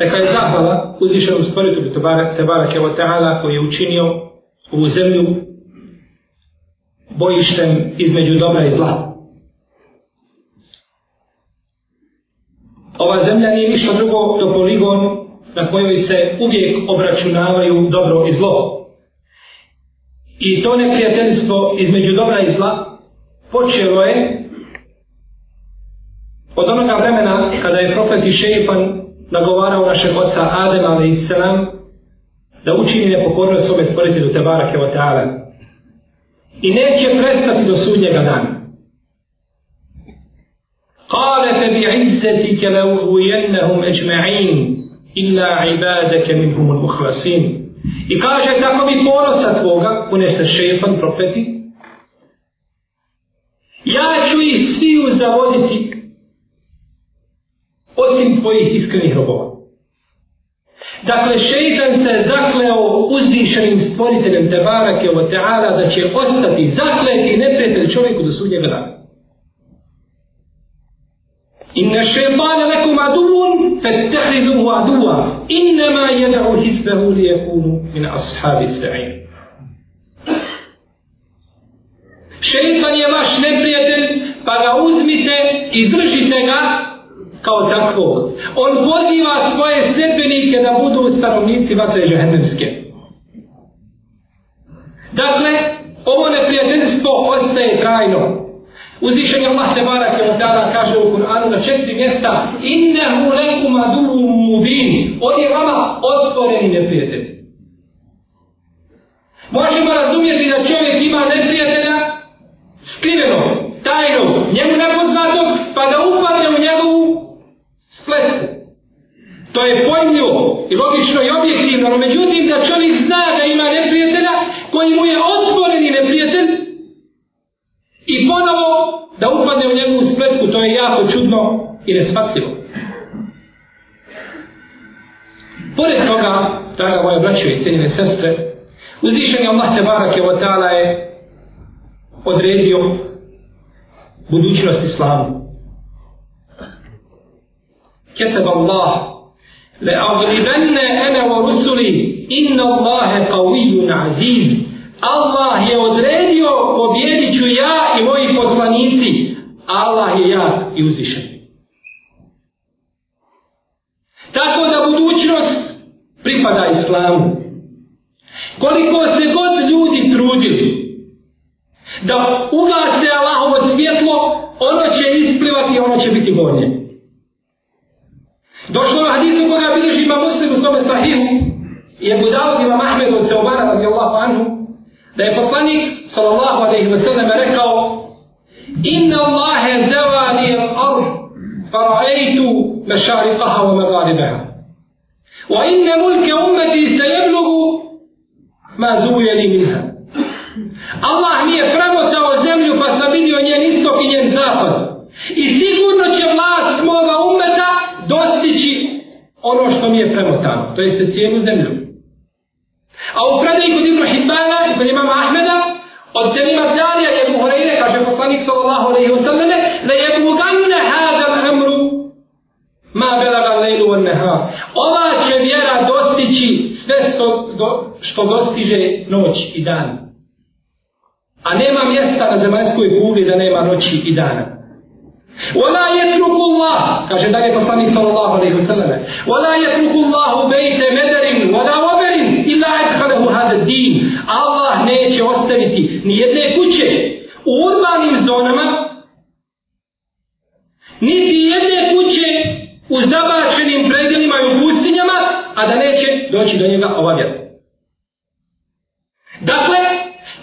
Neka je zahvala uzvišenom stvoritelju Tebara Kevo Teala koji je učinio ovu zemlju bojištem između dobra i zla. Ova zemlja nije ništa drugo do poligon na kojoj se uvijek obračunavaju dobro i zlo. I to neprijateljstvo između dobra i zla počelo je od onoga vremena kada je profet i nagovarao našeg oca Adem a.s. da učini nepokorno svome stvoritelju Tebara Kevoteala i neće prestati do sudnjega dana. Kale te bi izzeti ke le uvijennehum ečme'in illa ibadake min humul muhlasin. I kaže tako bi ponosa tvoga, kune se šefan, profeti, ja ću ih sviju zavoditi osim tvojih iskrenih robova. Dakle, šeitan se zakleo uzvišenim stvoriteljem Tebarake o Teala da će ostati zakleti neprijatelj čovjeku do sudnjega dana. Inna šeitana lekum aduvun, fettehiduhu aduva, innama jeda'u hisbehu li jekunu min ashabi sa'in. Šeitan je vaš neprijatelj, pa ga uzmite i držite ga kao takvog. On poziva svoje sljedbenike da budu stanovnici vatre žehennemske. Dakle, ovo neprijateljstvo ostaje trajno. Uzvišen je Allah Tebara kao kaže u Kur'anu na četiri mjesta Innehu lekum aduhu mubin On je vama otvoreni neprijatelj. Možemo razumjeti da čovjek ima neprijatelja skriveno, tajno, njemu nepoznatog, pa da upadne u njegovu spletku. To je pojmljivo i logično i objektivno, no međutim da čovjek zna da ima neprijatelja koji mu je otvoreni neprijatelj i ponovo da upadne u njegovu spletku, to je jako čudno i nespatljivo. Pored toga, draga moja braćo i cijenine sestre, uzvišen je Allah Tebarak je je odredio budućnost islamu. كتب الله لأغلبن أنا ورسلي إن الله قوي عزيز Allah je odredio pobjedit ću ja i moji poslanici. Allah je jak i uzvišen. Tako da budućnost pripada islamu. Koliko se god ljudi trudili da ugase Allahovo svjetlo, ono će isplivati i ono će biti gornje. Ima muslim u svome sahihu i je budao ima Mahmed od Seobana radijallahu anhu da je poslanik sallallahu alaihi wa sallam rekao Inna Allahe zavali al-ard fara'eitu mešariqaha wa magaribaha wa inna mulke ummeti se jeblugu ma zujeli minha Allah mi je premotao zemlju pa sam vidio njen istok i njen zapad i sigurno će vlast moga ummeta dostići ono što mi je premotano to je se cijelu zemlju A u predaji kod Ibn Hibbana, kod imama Ahmeda, od Selima Zalija je Horeire, kaže poslanik sallallahu alaihi wa sallame, da je buganne hada amru ma belaga lejlu van neha. Ova će vjera dostići sve što, do, što dostiže noć i dan. A nema mjesta na zemaljskoj kugli da nema noći i dana. ولا يترك الله kaže dalje poslanik sallallahu alejhi ve sellem ولا يترك الله بيت مدر ولا وبر الا ادخله هذا الدين Allah neće ostaviti ni jedne kuće u urbanim zonama niti jedne kuće u zabačenim predelima i u pustinjama a da neće doći do njega ova vjera dakle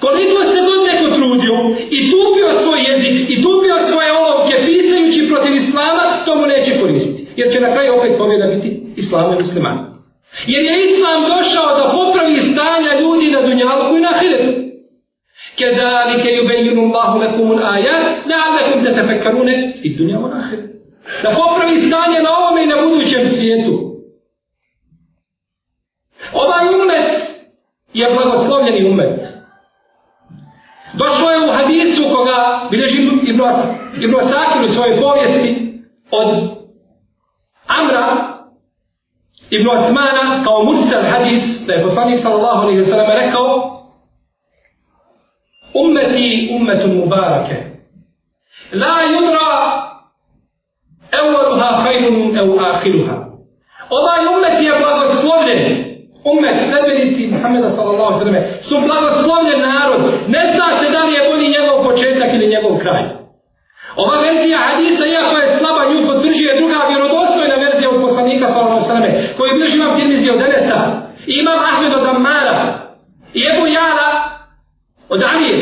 koliko se god neko trudio i tupio svoj jezik i tupio to mu neće koristiti. Jer će na kraju opet pobjeda biti islam i musliman. Jer je islam došao da popravi stanja ljudi na dunjalku i na hiretu. كذلك يبين الله لكم الآيات لعلكم تتفكرون في الدنيا والآخرة. Da popravi stanje na ovome i na budućem svijetu. Ovaj umet je blagoslovljeni umet. Došlo je u hadisu koga bileži Ibn, Ibn Asakir u svojoj povijesti od Amra Ibn Osmana kao mursal hadis da je poslanik sallallahu alaihi wa sallam rekao ummeti ummetun mubarake. La yudra evvaluha hajrun ev ahiruha ovaj ummet je blagoslovljen. Ummet sredbenici Muhammeda sallallahu alaihi wa sallam su blagoslovljen narod. Ne zna se da li je bolji njegov početak ili njegov kraj. Ova verzija hadisa iako je slaba nju potvrđuje druga vjerodostojna verzija od poslanika sallallahu alaihi wa sallam koji bliži vam tirmizi od Enesa imam Ahmed od Ammara i Ebu Jara od Alije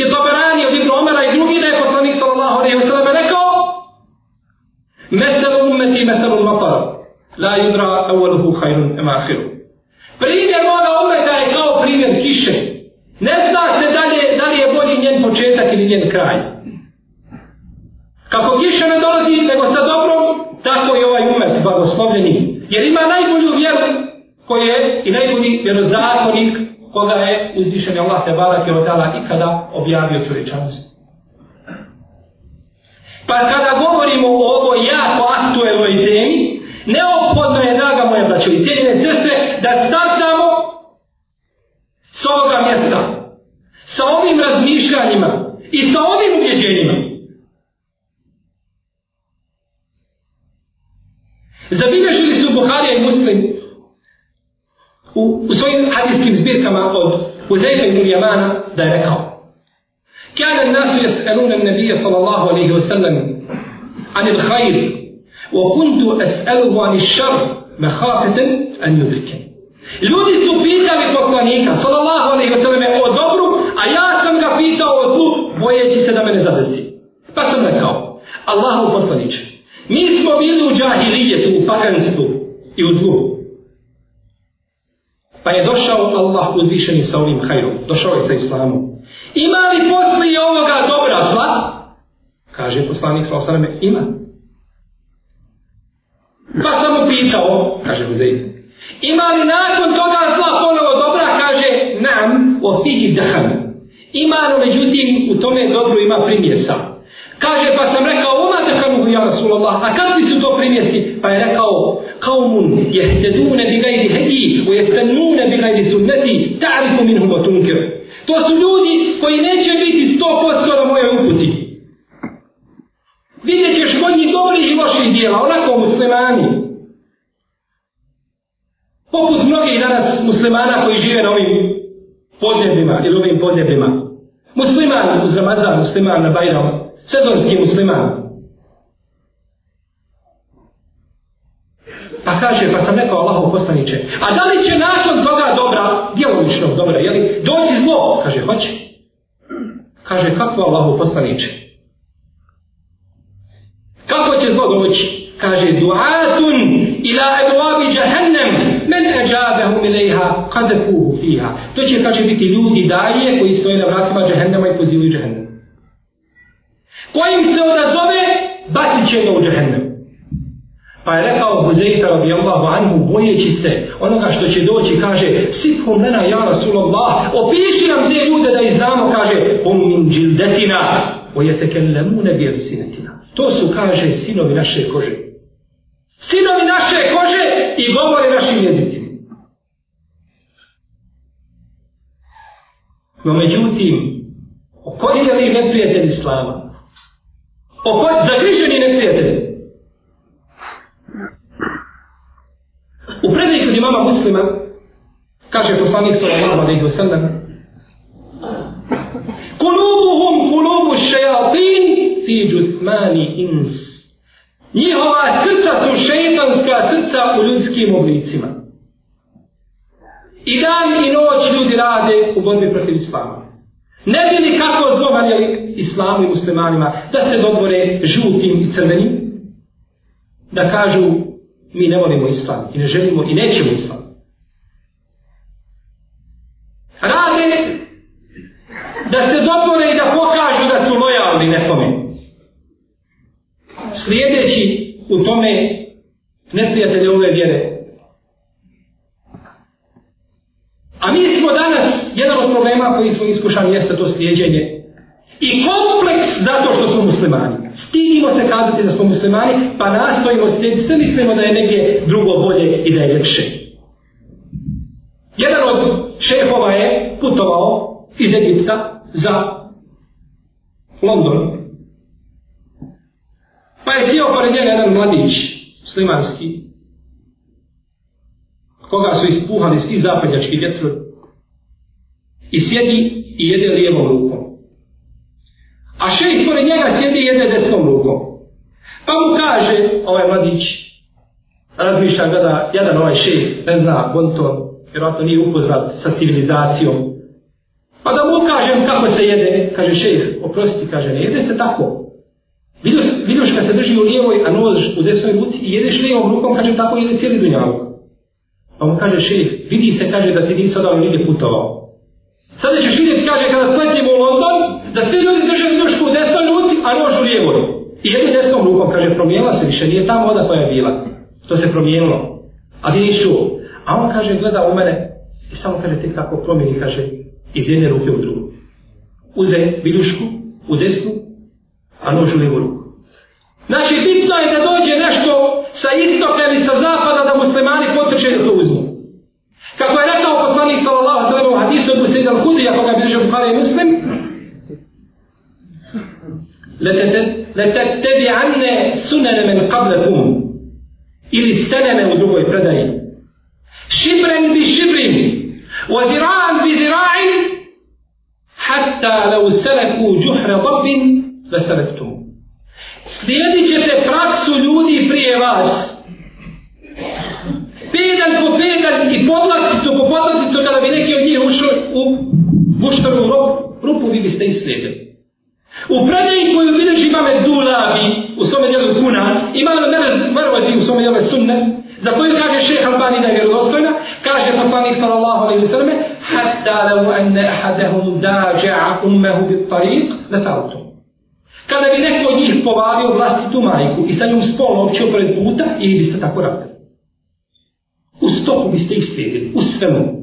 i Tabarani od Ibn Omara i drugi da je poslanik sallallahu alaihi wa sallam rekao Mesel ummeti mesel matara la yudra awaluhu khairun ema ahiru Primjer moga ummeta je kao primjer kiše. Ne zna se dalje da li je bolji njen početak ili njen kraj. Kako kiša ne dolazi nego sa dobrom, tako je ovaj umet blagoslovljeni. Jer ima najbolju vjeru koji je i najbolji vjerozakonik koga je uzvišen Allah te barak je odala i kada objavio čovječanstvo. Pa kada govorimo o ovoj jako aktuelnoj temi, neophodno je, draga moja braćo i cijeljene sestre, da startamo s ovoga mjesta, sa ovim razmišljanjima i sa ovim ubjeđenjima. Zabilježili su Buharija i Muslim u, u svojim hadijskim zbirkama od Uzejfa ibn Jamana da je rekao كان الناس يسألون النبي صلى الله عليه وسلم عن الخير وكنت أسأله عن الشر مخافة أن يدركني Ljudi su pitali poslanika, sallallahu alaihi wa sallam, o dobru, a ja sam ga pitao o zlu, bojeći se da me ne zadesi. Pa sam rekao, Allahu poslaniče, mi smo bili u džahilijetu, u paganstvu i u zlu. Pa je došao Allah uzvišeni sa ovim hajrom. Došao je sa islamom. Ima li poslije ovoga dobra zla? Kaže poslanik sa osaname, ima. Pa sam mu pitao, kaže Huzeyn, ima li nakon toga zla ponovo dobra? Kaže, nam, o fihi dahan. Ima, no međutim, u tome dobro ima primjesa. Kaže, pa sam rekao, oma dahanu, ja Rasulallah, a kakvi su to primjesi? Pa je rekao, قوم يهتدون بغير هدي ويستنون بغير سنتي تعرف منهم وتنكر To su ljudi koji neće biti sto posto na moje uputi. Vidjet ćeš kod njih dobrih i loših dijela, onako muslimani. Poput mnogih danas muslimana koji žive na ovim podnebima ili ovim podnebima. Musliman uz Ramazan, musliman na Bajram, sezonski musliman. Pa kaže, pa sam rekao Allahov poslaniče, a da li će nakon toga dobra, djelovičnog dobra, jeli, doći zlo? Kaže, hoće. Kaže, kako Allahov poslaniče? Kako će zlo doći? Kaže, duatun ila ebuabi jahannam, men eđabehu milejha, kadefuhu fiha. To će, kaže, biti ljudi daje koji stoje na vratima jahannama i pozivaju jahannam. Kojim se odazove, bacit će ga u jahannam. Pa je rekao Huzeyta radijallahu anhu bojeći se onoga što će doći, kaže Sifhum lena ja Rasulallah, opiši nam te ljude da ih znamo, kaže Hum min džildetina, o je tekellemune bi sinetina. To su, kaže, sinovi naše kože. Sinovi naše kože i govore našim jezicima. No međutim, okorijeli neprijatelj Islama, Oko, zagriženi neprijatelj, U predaj kod imama muslima, kaže poslanik sallallahu alaihi wa sallam, Kulubuhum kulubu šajatin fi džusmani ins. Njihova srca su šeitanska srca u ljudskim oblicima. I dan i noć ljudi rade u borbi protiv islama. Ne bi li kako zlo islamu i muslimanima da se dobore žutim i crvenim, da kažu mi ne volimo islam i ne želimo i nećemo islam. Rade da se dopore i da pokažu da su lojalni nekome. Slijedeći u tome neprijatelje ove vjere. A mi smo danas, jedan od problema koji smo iskušani jeste to slijedjenje. I kompleks zato što smo muslimani. Stidimo se kazati da smo muslimani, pa nastojimo slijediti, sve mislimo da je negdje drugo bolje i da je ljepše. Jedan od šefova je putovao iz Egipta za London. Pa je sjeo pored njega jedan mladić, muslimanski, koga su ispuhali svi zapadnjački vjetrovi i sjedi i jede lijevom rukom. A šejh pored njega sjedi jedne jede desnom rukom. Pa mu kaže, ovaj mladić, razmišlja gleda, jedan ovaj šejh, ne zna, Bonton, vjerojatno nije upoznat sa civilizacijom. Pa da mu kažem kako se jede, kaže šejh, oprosti, kaže, ne jede se tako. Vidiš, vidiš kad se drži u lijevoj, a nož u desnoj ruci i jedeš lijevom rukom, kaže, tako jede cijeli dunjavuk. Pa mu kaže šejh, vidi se, kaže, da ti nisi odavno nigdje putovao. Sada ćeš vidjeti, kaže, kada sletimo u London, da svi ljudi drže ljušku u desnoj ruci, a nož u lijevoj. I jednom desnom rukom, kaže, promijenila se više, nije ta voda koja je bila. To se promijenilo. A ti nisi čuo. A on kaže, gleda u mene, i samo kaže, tek tako promijeni, kaže, iz jedne ruke u drugu. Uze bilušku u desnu, a nož u lijevu ruku. Znači, bitno je da dođe nešto sa istoka ili sa zapada da muslimani potrče da to uzmu. Kako je rekao poslanik sallallahu alejhi ve sellem u hadisu od Sejda al-Hudri, ako pa ga bi držao Buhari Muslim, لَتَتَّبِعَنَّ سُنَنَ مَنْ قَبْلَكُمْ ili steneme u drugoj predaji. Šibren bi šibrin, wa zira'an bi zira'in, hatta lau seleku džuhre dobbin, da selektum. Slijedit ćete praksu ljudi prije vas, pedalj po pedalj i podlasticu po podlasticu kada bi neki od njih ušli u buštaru rupu, vi biste islijedili. U predaji koju vidiš imame dulabi u svome djelu kuna, imame mervati u svome djelu sunne, za koju kaže šeha Albani da je vjerodostojna, kaže poslanik sallallahu alaihi wa sallam, hatta lau enne ahadahum dađa'a ummehu bit tariq, lefautu. Kada bi neko od njih povadio vlastitu majku i sa njom spolno općio pred puta, i biste tako radili. U stopu biste ih slijedili, u svemu.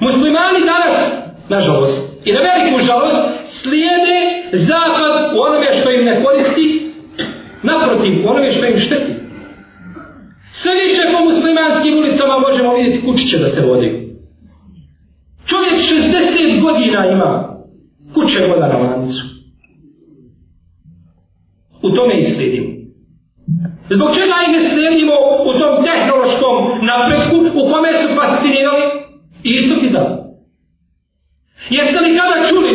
Muslimani danas, nažalost, i na veliku žalost, slijede zapad u onome što im ne koristi, naprotiv, u onome što im šteti. Sve više po muslimanskim ulicama možemo vidjeti kućiće da se vodi. Čovjek 60 godina ima kuće voda na lancu. U tome i slijedimo. Zbog čega ih ne slijedimo u tom tehnološkom napretku u kome su fascinirali i istoki da. Jeste li kada čuli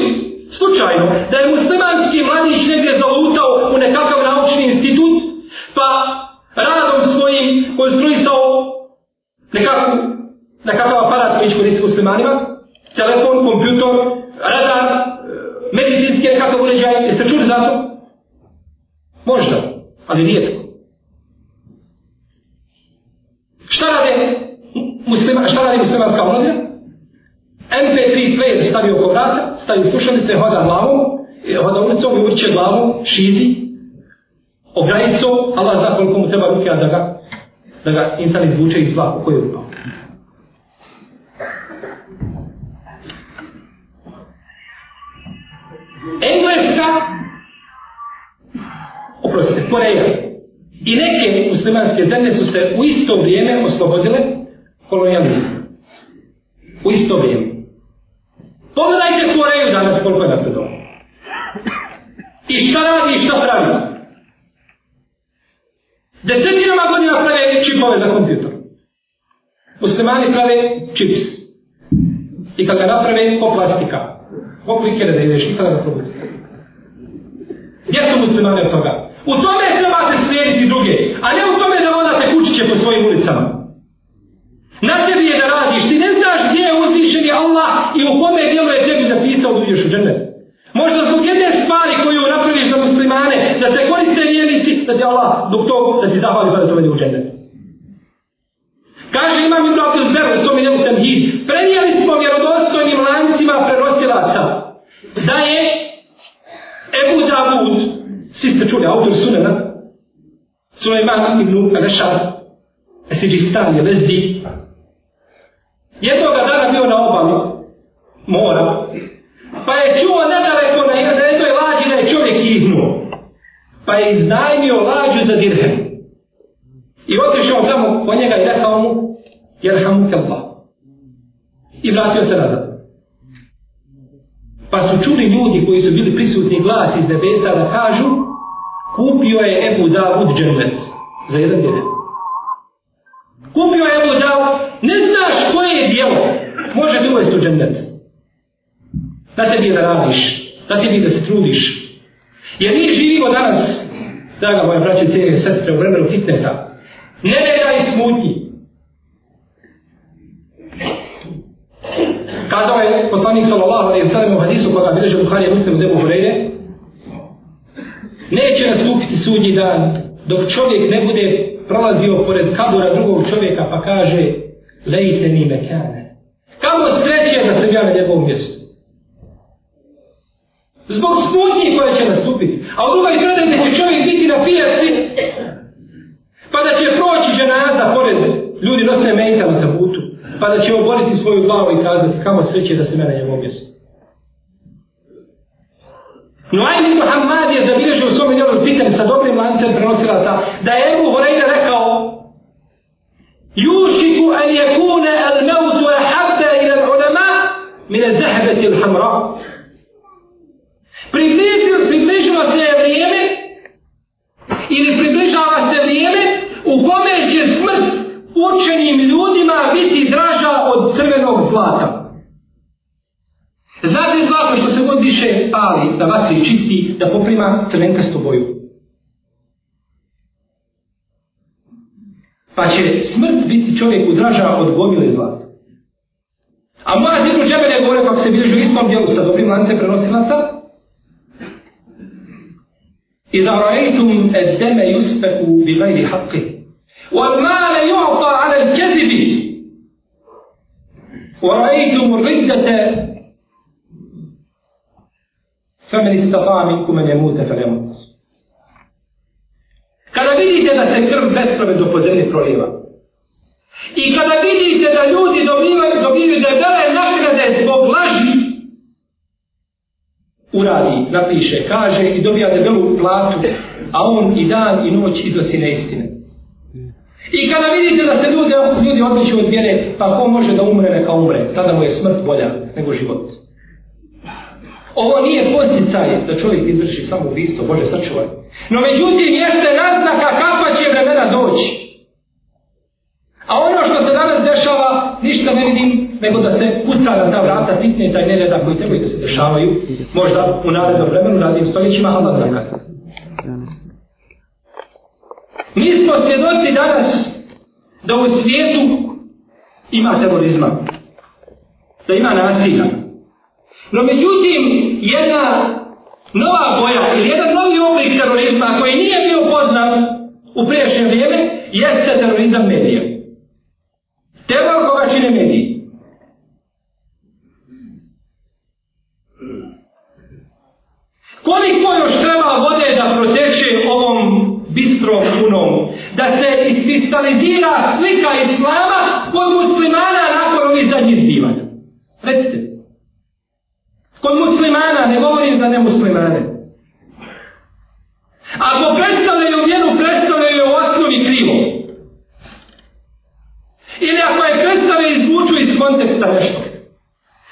slučajno da je muslimanski mladić negdje zalutao u nekakav naučni institut pa radom svojim konstruisao nekakvu, nekakav aparat koji će koristiti muslimanima? Telefon, kompjutor, radar e, medicinski nekakav uređaj jeste čuli za to? možda, ali rijetko Šta rade muslima, šta radi muslimanska omladina? MP3 player stavi oko vrata, stavi slušalice, hoda glavom, e, hoda ulicom i urče glavu, šizi, ograjico, Allah zna koliko mu treba ruke, da ga, da ga insan izvuče iz zla u koju je upao. Engleska, oprostite, Koreja, I neke muslimanske zemlje su se u isto vrijeme oslobodile kolonijalizma. U isto vrijeme. Pogledajte Koreju danas koliko je napredo. I šta radi i šta pravi. Desetinama godina prave čipove za kompjuter. Muslimani prave čips. I kada naprave, ko plastika. Ko klikere da ideš, nikada da probudi. Gdje su muslimani od toga? U tome trebate slijediti druge, a ne u tome da vodate kućiće po svojim ulicama. Na tebi je da radiš, ti uzvišen je Allah i u kome dijelu je tebi zapisao da uđeš u džennet. Možda zbog jedne stvari koju napraviš za muslimane, da se koriste vjernici, da ti Allah dok to, da ti zahvali pa da to vede u džennet. Kaže imam Ibn Abdel Zber u svom idemu temhid, prenijeli smo vjerodostojnim lancima prenosilaca da je Ebu Davud, Svi ste čuli autor Sunana, Sulejman ibn Alešar, Esijistan je Vezdi. Jednoga dana bio na obali mora pa je čuo nedaleko na jednoj lađi da je čovjek ihnuo. Pa je iznajmio lađu za dirhem. I otišao tamo po njega i rekao mu, jer hamu kelpa. I vratio se nazad. Pa su čuli ljudi koji su bili prisutni glas iz nebesa da kažu, kupio je Ebu Davud džennet za jedan dirhem. Kupio je Ebu Davud, ne koje je dijelo, može ti uvesti u džennet. Da tebi da radiš, da tebi da se trudiš. Jer mi živimo danas, draga moja braća i cijene sestre, u vremenu fitneta, ne reda i smutnji. Kazao je poslanik sallallahu alaihi sallam u hadisu koga bileže Buhari je muslim u debu Hureyre, neće nastupiti sudnji dan dok čovjek ne bude prolazio pored kabura drugog čovjeka pa kaže lejte mi mekane. Kamo sreće da sam ja na njegovom mjestu? Zbog smutnje koja će nastupiti. A u drugoj strani da će čovjek biti na pijaci pa da će proći ženaza pored ljudi nosne mejtama na putu pa da će oboriti svoju glavu i kazati kamo sreće da sam ja na njegovom mjestu. No ajde ibn Hamad je zabilježio u svom djelu pitan sa dobrim lancem prenosila ta da je Ebu Horejda rekao Jušiku an yakuna al mautu ahabba ila al ulama min al zahbati al hamra. Približilo, približilo se je vrijeme ili približava se vrijeme u kome će smrt učenim ljudima biti draža od crvenog zlata. Znate zlato što se god više pali, da vatri čisti, da poprima crvenkastu boju. Pa će smrt biti čovjeku draža od gomile zlata. A moja zidru džebe ne govore kako se bilježi u istom dijelu sa dobrim lancem prenosilaca. I da rajtum et deme yuspeku bi gajri haqqi. Wal male yu'ta ala al-kezibi. Wa rajtum riddete فمن استطاع منكم ان يموت فليموت Kada vidite da se krv bespravedno po zemlji proliva i kada vidite da ljudi dobivaju, dobivaju da dele nagrade zbog laži, uradi, napiše, kaže i dobija debelu platu, a on i dan i noć iznosi neistine. I kada vidite da se ljudi, ljudi odliču od vjere, pa ko može da umre, neka umre, tada mu je smrt bolja nego život. Ovo nije posticaj da čovjek izvrši samo ubistvo, Bože sačuvaj. No međutim, jeste naznaka kakva će vremena doći. A ono što se danas dešava, ništa ne vidim, nego da se puca na ta vrata fitne taj nereda koji trebaju da se dešavaju, možda u narednom vremenu, radim stoljećima, ali da nekada. Mi smo svjedoci danas da u svijetu ima terorizma, da ima nasilja, No međutim, jedna nova boja ili jedan novi oblik terorizma koji nije bio poznat u priješnjem vrijeme, jeste terorizam medija. Teror koga čine mediji. Koliko još treba vode da proteče ovom bistrom punom, da se iskristalizira slika islama kod muslimana nakon ovih zadnjih zbivanja? Recite. Ne govorim za nemuslimane. Ako predstavljaju vjeru, predstavljaju je u osnovi krivo. Ili ako je predstavljaju izvuču iz konteksta nešto.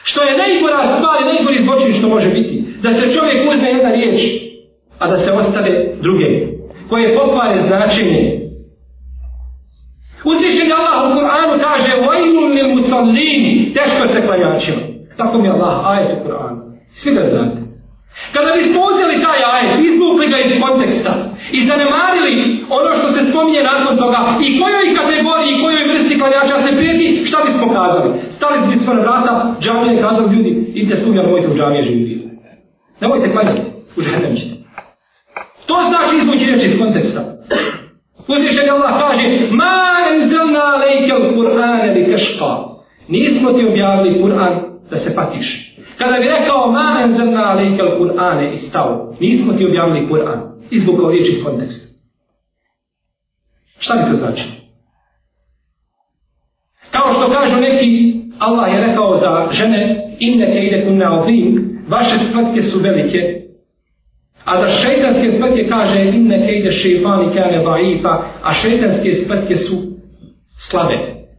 Što je najgora stvar i najgori zločin što može biti. Da se čovjek uzme jedna riječ, a da se ostave druge. Koje pokvare značenje. Uzvišen je Allah u Kur'anu kaže Vajnul li musallini, teško se klanjačima. Tako mi je Allah, ajet u Kur'anu. Svi ga znate. Kada bi spozili taj ajet, izvukli ga iz konteksta i zanemarili ono što se spominje nakon toga i kojoj kategoriji i kojoj vrsti klanjača se prijeti, šta bi smo kazali? Stali bi smo na vrata, džamije i kazali ljudi, idite sumja, nemojte u džamije živiti. Nemojte klanjati, u žehdem ćete. To znači izvući reći iz konteksta. Uzvišen je Allah kaže, ma enzelna lejke u Kur'ane li teška. Nismo ti objavili Kur'an da se patiš. Kada bi rekao ma enzemna alejkel Kur'ane i stao, nismo ti objavili Kur'an, izvukao riječ iz konteksta. Šta bi to znači? Kao što kažu neki, Allah je rekao za žene inne ke ide kunna ovim, vaše spletke su velike, a za šeitanske spletke kaže inne ke ide šeifani kane ba'ifa, a šeitanske spletke su slabe.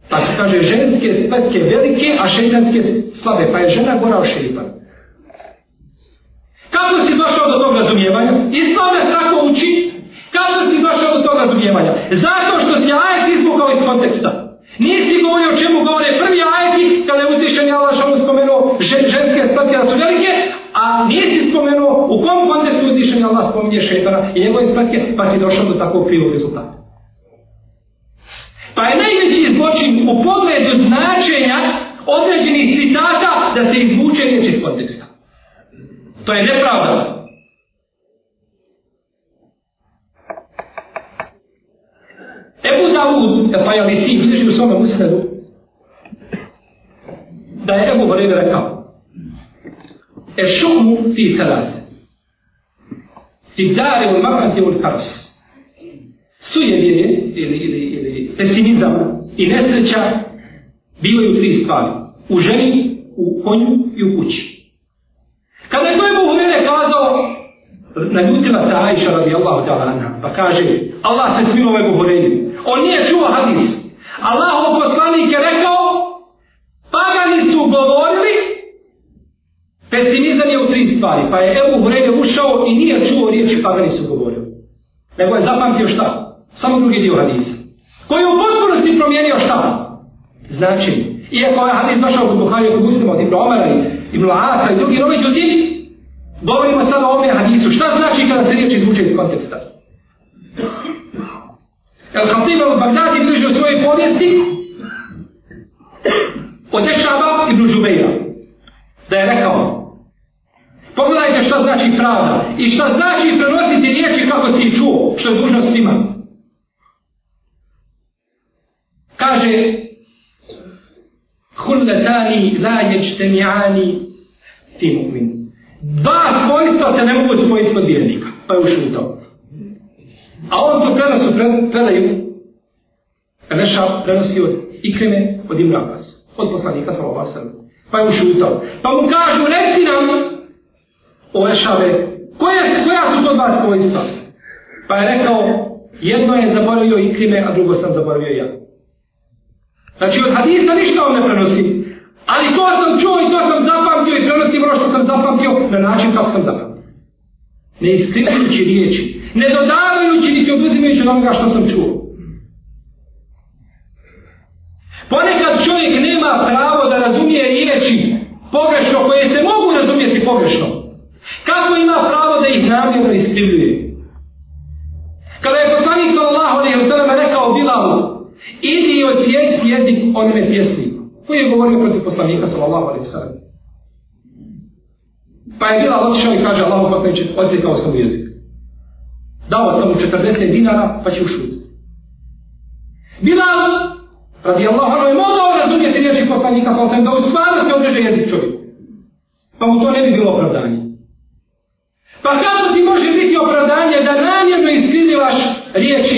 Pa se kaže ženske spletke velike, a šeitanske slabe, pa je žena gora od šeitan. Kako si došao do tog razumijevanja? Islam nas tako uči. Kako si došao do tog razumijevanja? Zato što si ajet izbukao iz konteksta. Nisi govorio o čemu govore prvi ajeti kada je uzvišen je Allah šalom spomenuo ženske spletke da su velike, a nisi spomenuo u kom kontekstu uzvišen je Allah spominje šetana i njegove spletke, pa si došao do takvog krivog rezultata. Pa je najveći zločin u pogledu značenja određenih citata da se izvuče riječ iz konteksta. To je nepravda. Ebu Dawud, e, pa je li sin, vidiš u svome usredu, da je Ebu Horeide rekao, e šukmu fi talas, fi dare u makranti u kaos, Sujevije ili, ili, ili pesimizam i nesreća bivaju tri stvari. U ženi, u konju i u kući. Kada je to Ebu Hurere kazao, naljutila se Aisha radijallahu ta'ala anha, pa kaže, Allah se smilo Ebu Hurere. On nije čuo hadis. Allahov poslanik je rekao, pagani su govorili, pesimizam je u tri stvari, pa je Ebu Hurere ušao i nije čuo riječi pagani su govorili. Nego je zapamtio šta? Samo drugi dio hadisa. Koji je u potpunosti promijenio šta? Znači, iako je hadis došao kod Buhari, kod Muslima, od Ibn Omara i Ibn Asa i drugi, no međutim, govorimo sada ovdje hadisu. Šta znači kada se riječ izvuče iz konteksta? El Khatib al-Baghdadi bliže u svojoj povijesti od Ešaba ibn Žubeira da je rekao pogledajte šta znači pravda i šta znači prenositi riječi kako si ih čuo što je dužnost ima kaže hulletani la ječtemiani ti mu'min. Dva svojstva se ne mogu spojiti kod vjernika. Pa je ušutao. u. A on to prenosu predaju Reša prenosi od Ikrime, od Ibn Abbas, od poslanika sallallahu alaihi sallam. Pa je ušutao. u. Pa mu kažu, reci nam, o Rešave, koje, koja su to dva svojstva? Pa je rekao, jedno je zaboravio Ikrime, a drugo sam zaboravio ja. Znači od hadisa ništa on ne prenosi. Ali to sam čuo i to sam zapamtio i prenosim ono što sam zapamtio na način kako sam zapamtio. Ne iskrivajući riječi. Ne dodavajući niti oduzimajući onoga što sam čuo. Ponekad čovjek nema pravo da razumije riječi pogrešno koje se mogu razumijeti pogrešno. Kako ima pravo da ih namjerno iskrivljuje? Kada je poslanik sallallahu alaihi wa sallam rekao Bilalu, idi i odsjeti jezik onome pjesniku. Koji je govorio protiv poslanika sallallahu alaihi sallam. Pa je bila otišao i kaže Allahu neće pa odsjetao sam jezik. Dao sam mu 40 dinara, pa će ušutiti. Bilal, radi Allah, je mogao razumjeti riječi poslanika sa alaihi da u stvarnosti odreže jezik čovjeku. Pa mu to ne bi bilo opravdanje. Pa kako ti može biti opravdanje da namjerno iskrivljivaš riječi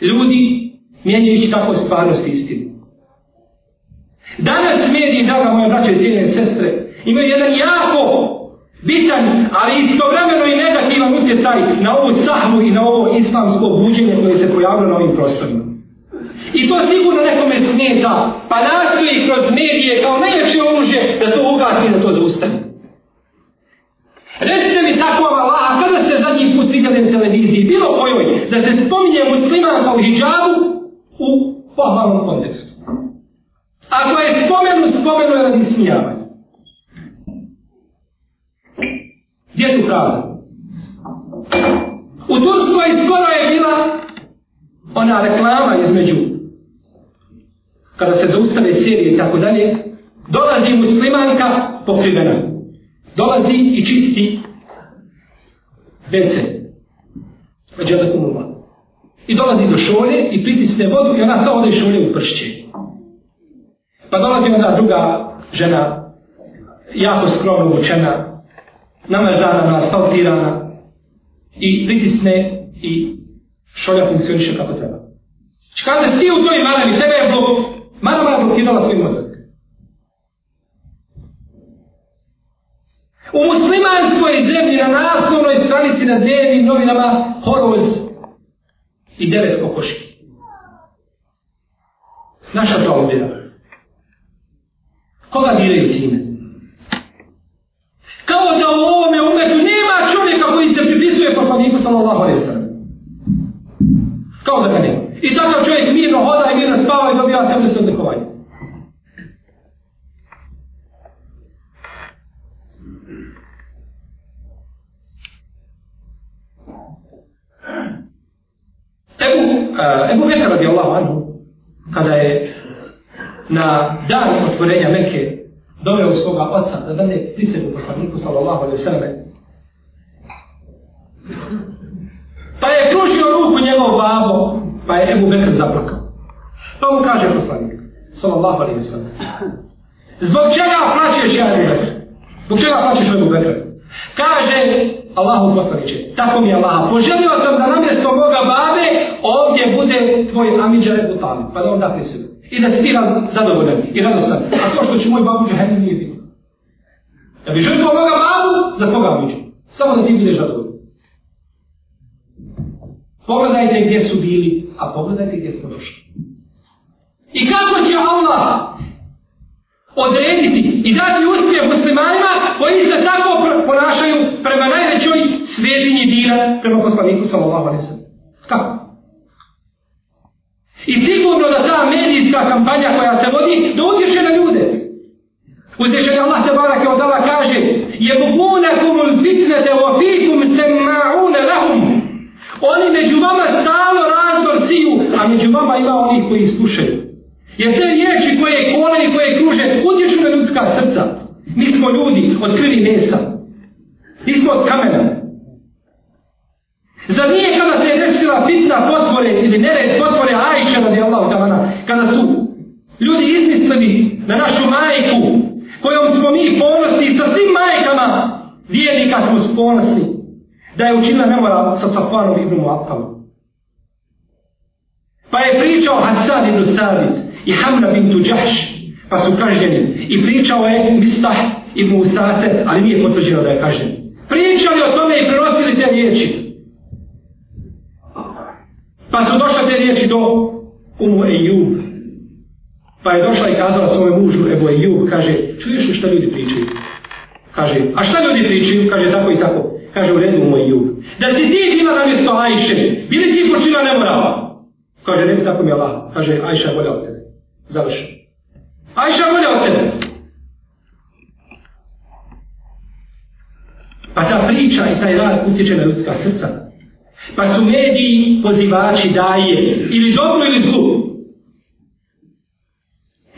ljudi mijenjajući tako stvarnost istinu. Danas mediji, draga moja braća i cijene sestre, imaju jedan jako bitan, ali istovremeno i negativan utjecaj na ovu sahnu i na ovo islamsko buđenje koje se pojavilo na ovim prostorima. I to sigurno nekome smeta, pa nastoji kroz medije kao najljepše oružje da to ugasi da to zaustavi. Recite mi tako Allah, a kada ste zadnji put vidjeli na televiziji, bilo kojoj, da se spominje musliman kao hijabu, u pohvalnom kontekstu. Ako je spomenu, spomenu je radi smijavanja. Gdje tu pravda? U Turskoj skoro je bila ona reklama između kada se zaustave serije i tako dalje, dolazi muslimanka pokrivena. Dolazi i čisti vece. Među da i dolazi do šolje i pritisne vodu i ona samo ode šolje u pršće. Pa dolazi onda druga žena, jako skromno učena, namazana, asfaltirana i pritisne i šolja funkcioniše kako treba. Kaže, ti u toj marami, tebe je blok marama je blokirala svoj mozak. U muslimanskoj zemlji na naslovnoj stranici na dnevnim novinama horoz i devet kokoški. Naša to obira. Koga diraju time? Kao da u ovome umetu nema čovjeka koji se pripisuje poslaniku sallallahu alaihi sallam. Kao da ga. I tako čovjek mirno hoda i mirno spava i dobija sebe vrstu odlikovanja. Ebu, uh, Ebu Bekar radi Allahu anhu, kada je na dan otvorenja Mekke doveo svoga oca da dane prisegu poslaniku sallallahu alaihi sallam pa je pružio ruku njegov babo pa je Ebu Bekr zaplakao pa mu kaže poslanik sallallahu alaihi sallam zbog čega plaćeš ja Ebu Bekr zbog čega plaćeš Ebu Bekr kaže Allahu poslaniče, tako mi je Allaha, poželio sam da namjesto moga babe ovdje bude tvoj Amidža Ebu Talib pa da on da prisegu I da si ti zadovoljan i radostan. A to što će moj babu džahennem nije bilo. Da bi žrtvo moga babu, za koga biće? Samo da ti budeš zadovoljan. Pogledajte gdje su bili, a pogledajte gdje smo došli. I kako će Allah odrediti i dati uspije muslimanima koji se tako ponašaju prema najvećoj svjetinji dina prema poslaniku sallallahu alaihi sallam. Kako? I sigurno da ta medijska kampanja koja se vodi, da utječe na ljude. Utječe Allah te barake od Allah kaže Jebukunakum ul fitnete wa fikum semma'une lahum Oni među vama stalo a među vama ima oni koji slušaju. Jer te riječi koje kole i koje kruže utječu na ljudska srca. Mi smo ljudi od krvi mesa. Mi smo od kamena. Zar nije kada se je desila fitna potvore ili nered potvore Ajša radi Allahu tamana, kada su ljudi izmislili na našu majku, kojom smo mi ponosni sa svim majkama, vijednika smo ponosni, da je učinila nemora sa Safanom ibn Mu'attalom. Pa je pričao Hasan ibn Sabit i Hamra bintu Đahš, pa su kažnjeni. I pričao je Mistah ibn Usate, ali nije potvrđeno da je kažnjen. Pričali o tome i prenosili te riječi. Pa su došle te riječi do Umu Ejub. Pa je došla i kazala svome mužu Ebu Ejub, kaže, čuješ li šta ljudi pričaju? Kaže, a šta ljudi pričaju? Kaže, tako i tako. Kaže, u redu Umu Ejub. Da si ti bila na mjesto Ajše, bili ti počina nemorala? Kaže, ne tako mi Allah. Kaže, Ajša bolja od tebe. Završi. Ajša bolja od tebe. Pa ta priča i taj rad utječe na ljudska srca. Pa su mediji pozivači daje ili dobro ili zlu.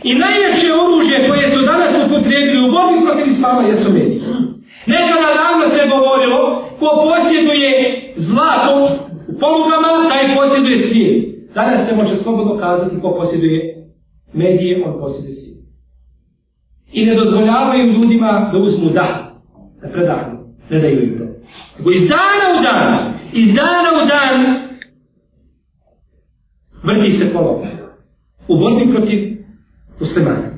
I najveće oružje koje su danas upotrebili u borbi protiv islama jesu mediji. Nekada davno se govorilo ko posjeduje zlato u polugama, taj posjeduje svijet. Danas se može slobodno kazati ko posjeduje medije, on posjeduje svijet. I ne dozvoljavaju ljudima da uzmu dah, da predahnu, ne daju im to. Nego iz dana u dan, iz dana u dan vrti se kolo u borbi protiv muslimana.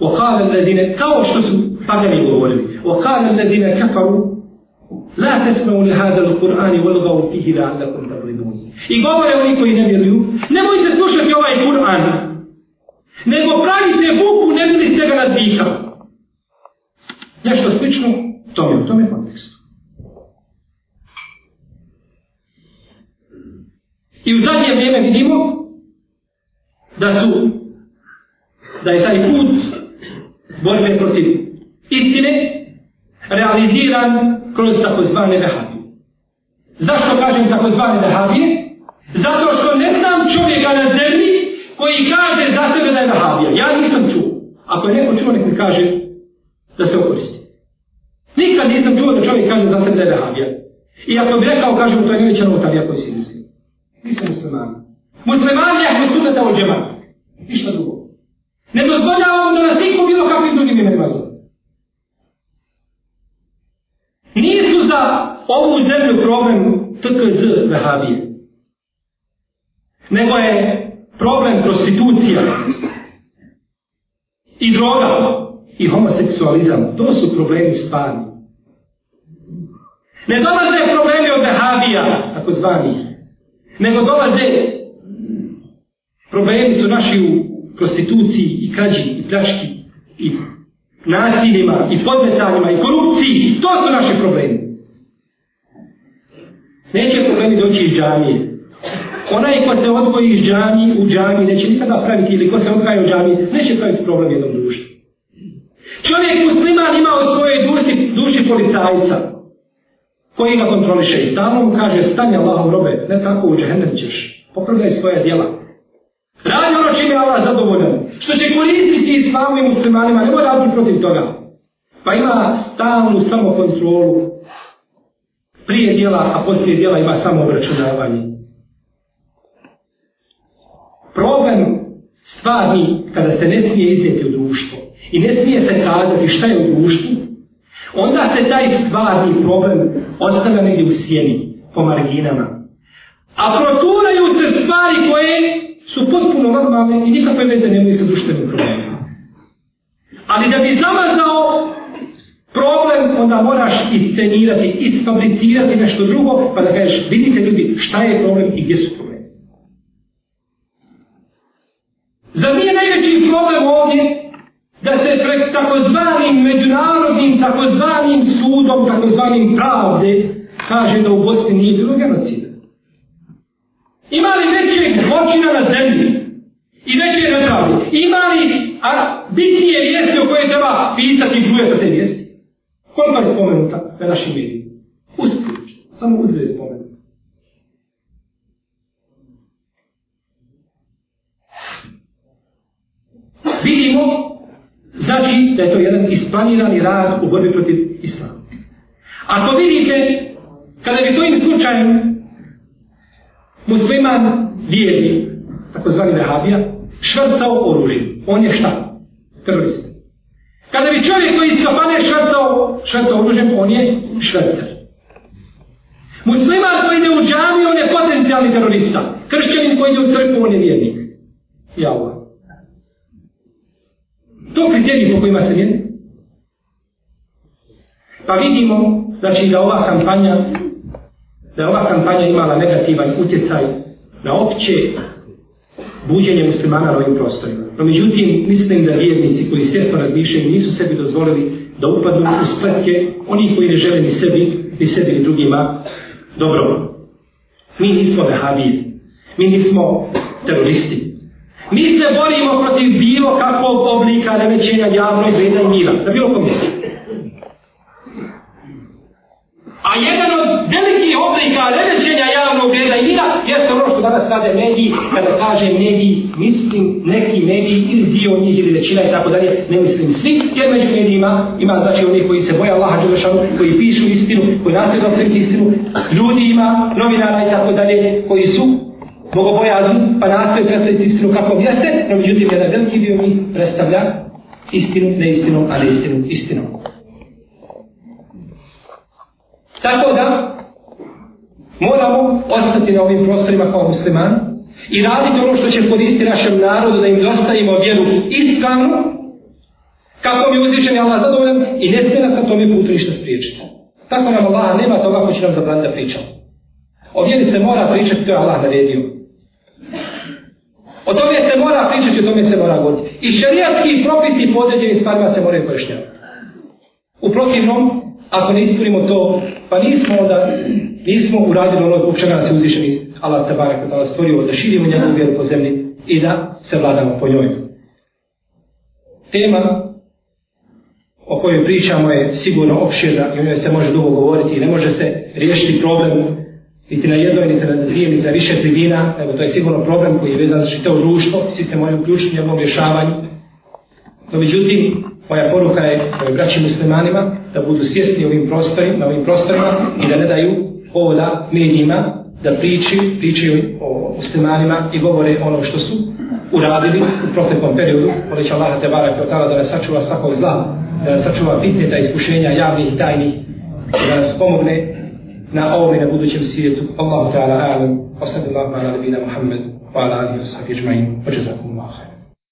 وقال الذين kao što su pagani govorili وقال الذين كفروا La tesmeu li hada l Kur'ani wal gau fihi la allakum tabridun. I govore oni koji ne vjeruju, nemojte slušati ovaj Kur'an. Nego pravite buku, ne bili ste ga nadvihao. Nešto slično, to je, to je kontekst. I u zadnje vrijeme vidimo da su, da je taj put borbe protiv istine realiziran kroz takozvane vehabije. Zašto kažem takozvane vehabije? Zato što ne znam čovjeka na zemlji koji kaže za sebe da je vehabija. Ja nisam čuo. Ako je neko čuo, nek mi kaže da se okoristi. Nikad nisam čuo da čovjek kaže za sebe da je vehabija. I ako bi rekao, kažem, to je neće novotarija koji si muslim. Nisam musliman. Musliman je ako sunnata od džemata. Ništa drugo. Ne dozvoljavam da nas iko bilo kakvim drugim imenima zove. Nisu za ovu zemlju problem TKZ vehabije. Nego je problem prostitucija i droga i homoseksualizam, to su problemi stvarni. Ne dolaze problemi od vehabija, tako zvani, nego dolaze problemi su naši u prostituciji i krađi i pljački i nasiljima i podmetanjima i korupciji. To su naši problemi. Neće problemi doći iz džamije. Onaj ko se odvoji iz džamije u džamiji neće nikada praviti ili ko se odvaja u džamiji neće praviti problem jednom društvu. Čovjek musliman ima u svojoj duši, duši policajca koji ga kontroliše i stalno mu kaže stani Allahom robe, ne tako u džahennem ćeš. Popravljaj svoje djela. Radi ono čime je Allah zadovoljan. Što će koristiti islamu i muslimanima, ne mora raditi protiv toga. Pa ima stalnu samokontrolu prije djela, a poslije djela ima samo obračunavanje. Problem stvarni kada se ne smije iznijeti u društvo i ne smije se kazati šta je u društvu, onda se taj stvarni problem ostavlja negdje u sjeni, po marginama. A proturaju se stvari koje su potpuno normalne i nikakve veze nemaju sa društvenim problemima. Ali da bi zamazao problem, onda moraš iscenirati, isfabricirati nešto drugo, pa da kažeš, vidite ljudi, šta je problem i gdje su problemi. Za nije najveći problem ovdje da se pred takozvanim međunarodnim, takozvanim sudom, takozvanim pravde, kaže da u Bosni nije bilo genocida. Ima li većeg zločina na zemlji? I veće nepravde? Ima li a, bitnije vijesti o koje treba pisati i bruje te vijesti? Koliko je spomenuta na našim medijima? Uspjeć. Samo uzre je spomenuta. Vidimo, znači da je to jedan isplanirani rad u borbi protiv islama. Ako vidite, kada bi to im slučajem musliman vjerni, takozvani vehabija, švrcao oružje. On je šta? Terorist. Kada bi čovjek koji iz kafane švrcao, švrcao oružjem, on je švrcar. Musliman koji ide u džami, on je potencijalni terorista. Kršćanin koji ide u crkvu, on je vjernik. Ja Allah. To kriterij po kojima se vjerni. Pa vidimo, znači da ova kampanja da je ova kampanja imala negativan utjecaj na opće buđenje muslimana na ovim prostorima. No međutim, mislim da vjernici koji svjesno razmišljaju nisu sebi dozvolili da upadnu u spletke onih koji ne žele ni sebi, ni sebi ni drugima dobro. Mi nismo vehabije. Mi nismo teroristi. Mi se borimo protiv bilo kakvog oblika remećenja javnog reda i mira. Da bilo kom. A jedan od velikih oblika remećenja javnog reda i mira jeste ono što danas rade mediji, kada kaže mediji, mislim neki mediji ili dio njih ili većina i tako dalje, ne mislim svi, jer među medijima ima znači oni koji se boja Allaha Đelešanu, koji pišu istinu, koji nastoje da sve istinu, ljudi ima, novinara i tako dalje, koji su bogobojazni, pa nastoje predstaviti istinu kako jeste, no međutim jedan veliki dio njih predstavlja istinu, neistinu, ali istinu, istinu. Tako da moramo ostati na ovim prostorima kao musliman i raditi ono što će koristiti našem narodu da im dostavimo vjeru ispravnu kako mi uzvišeni Allah zadovoljan i ne smije nas na tome putu ništa spriječiti. Tako nam Allah nema toga ko će nam zabraniti da pričamo. O vjeri se mora pričati, to je Allah naredio. O tome se mora pričati, o tome se mora govoriti. I šarijatski propisi po određenim stvarima se moraju pojašnjavati. U protivnom, ako ne ispunimo to, pa nismo onda, nismo uradili ono zbog čega nas je uzvišeni Allah te barek da stvorio da širimo njegovu vjeru po zemlji i da se vladamo po njoj. Tema o kojoj pričamo je sigurno opširna i o njoj se može dugo govoriti i ne može se riješiti problem niti na jednoj, niti na dvije, niti na više tribina, nego to je sigurno problem koji je vezan za čitav društvo, svi se moraju uključiti u njegovom rješavanju. No, međutim, moja poruka je braći muslimanima da budu svjesni ovim prostorima, na ovim prostorima i da ne daju povoda medijima da priči, pričaju o muslimanima i govore ono što su uradili u proteklom periodu. Moleći Allah te barak od tada da nas sačuva svakog zla, da nas sačuva pitneta iskušenja javnih i tajnih, da nas pomogne na ovom i na budućem svijetu. Allahu ta'ala alam, wa sallallahu ala nabina Muhammed. wa ala alihi wa sahbihi ajma'in. Wa jazakum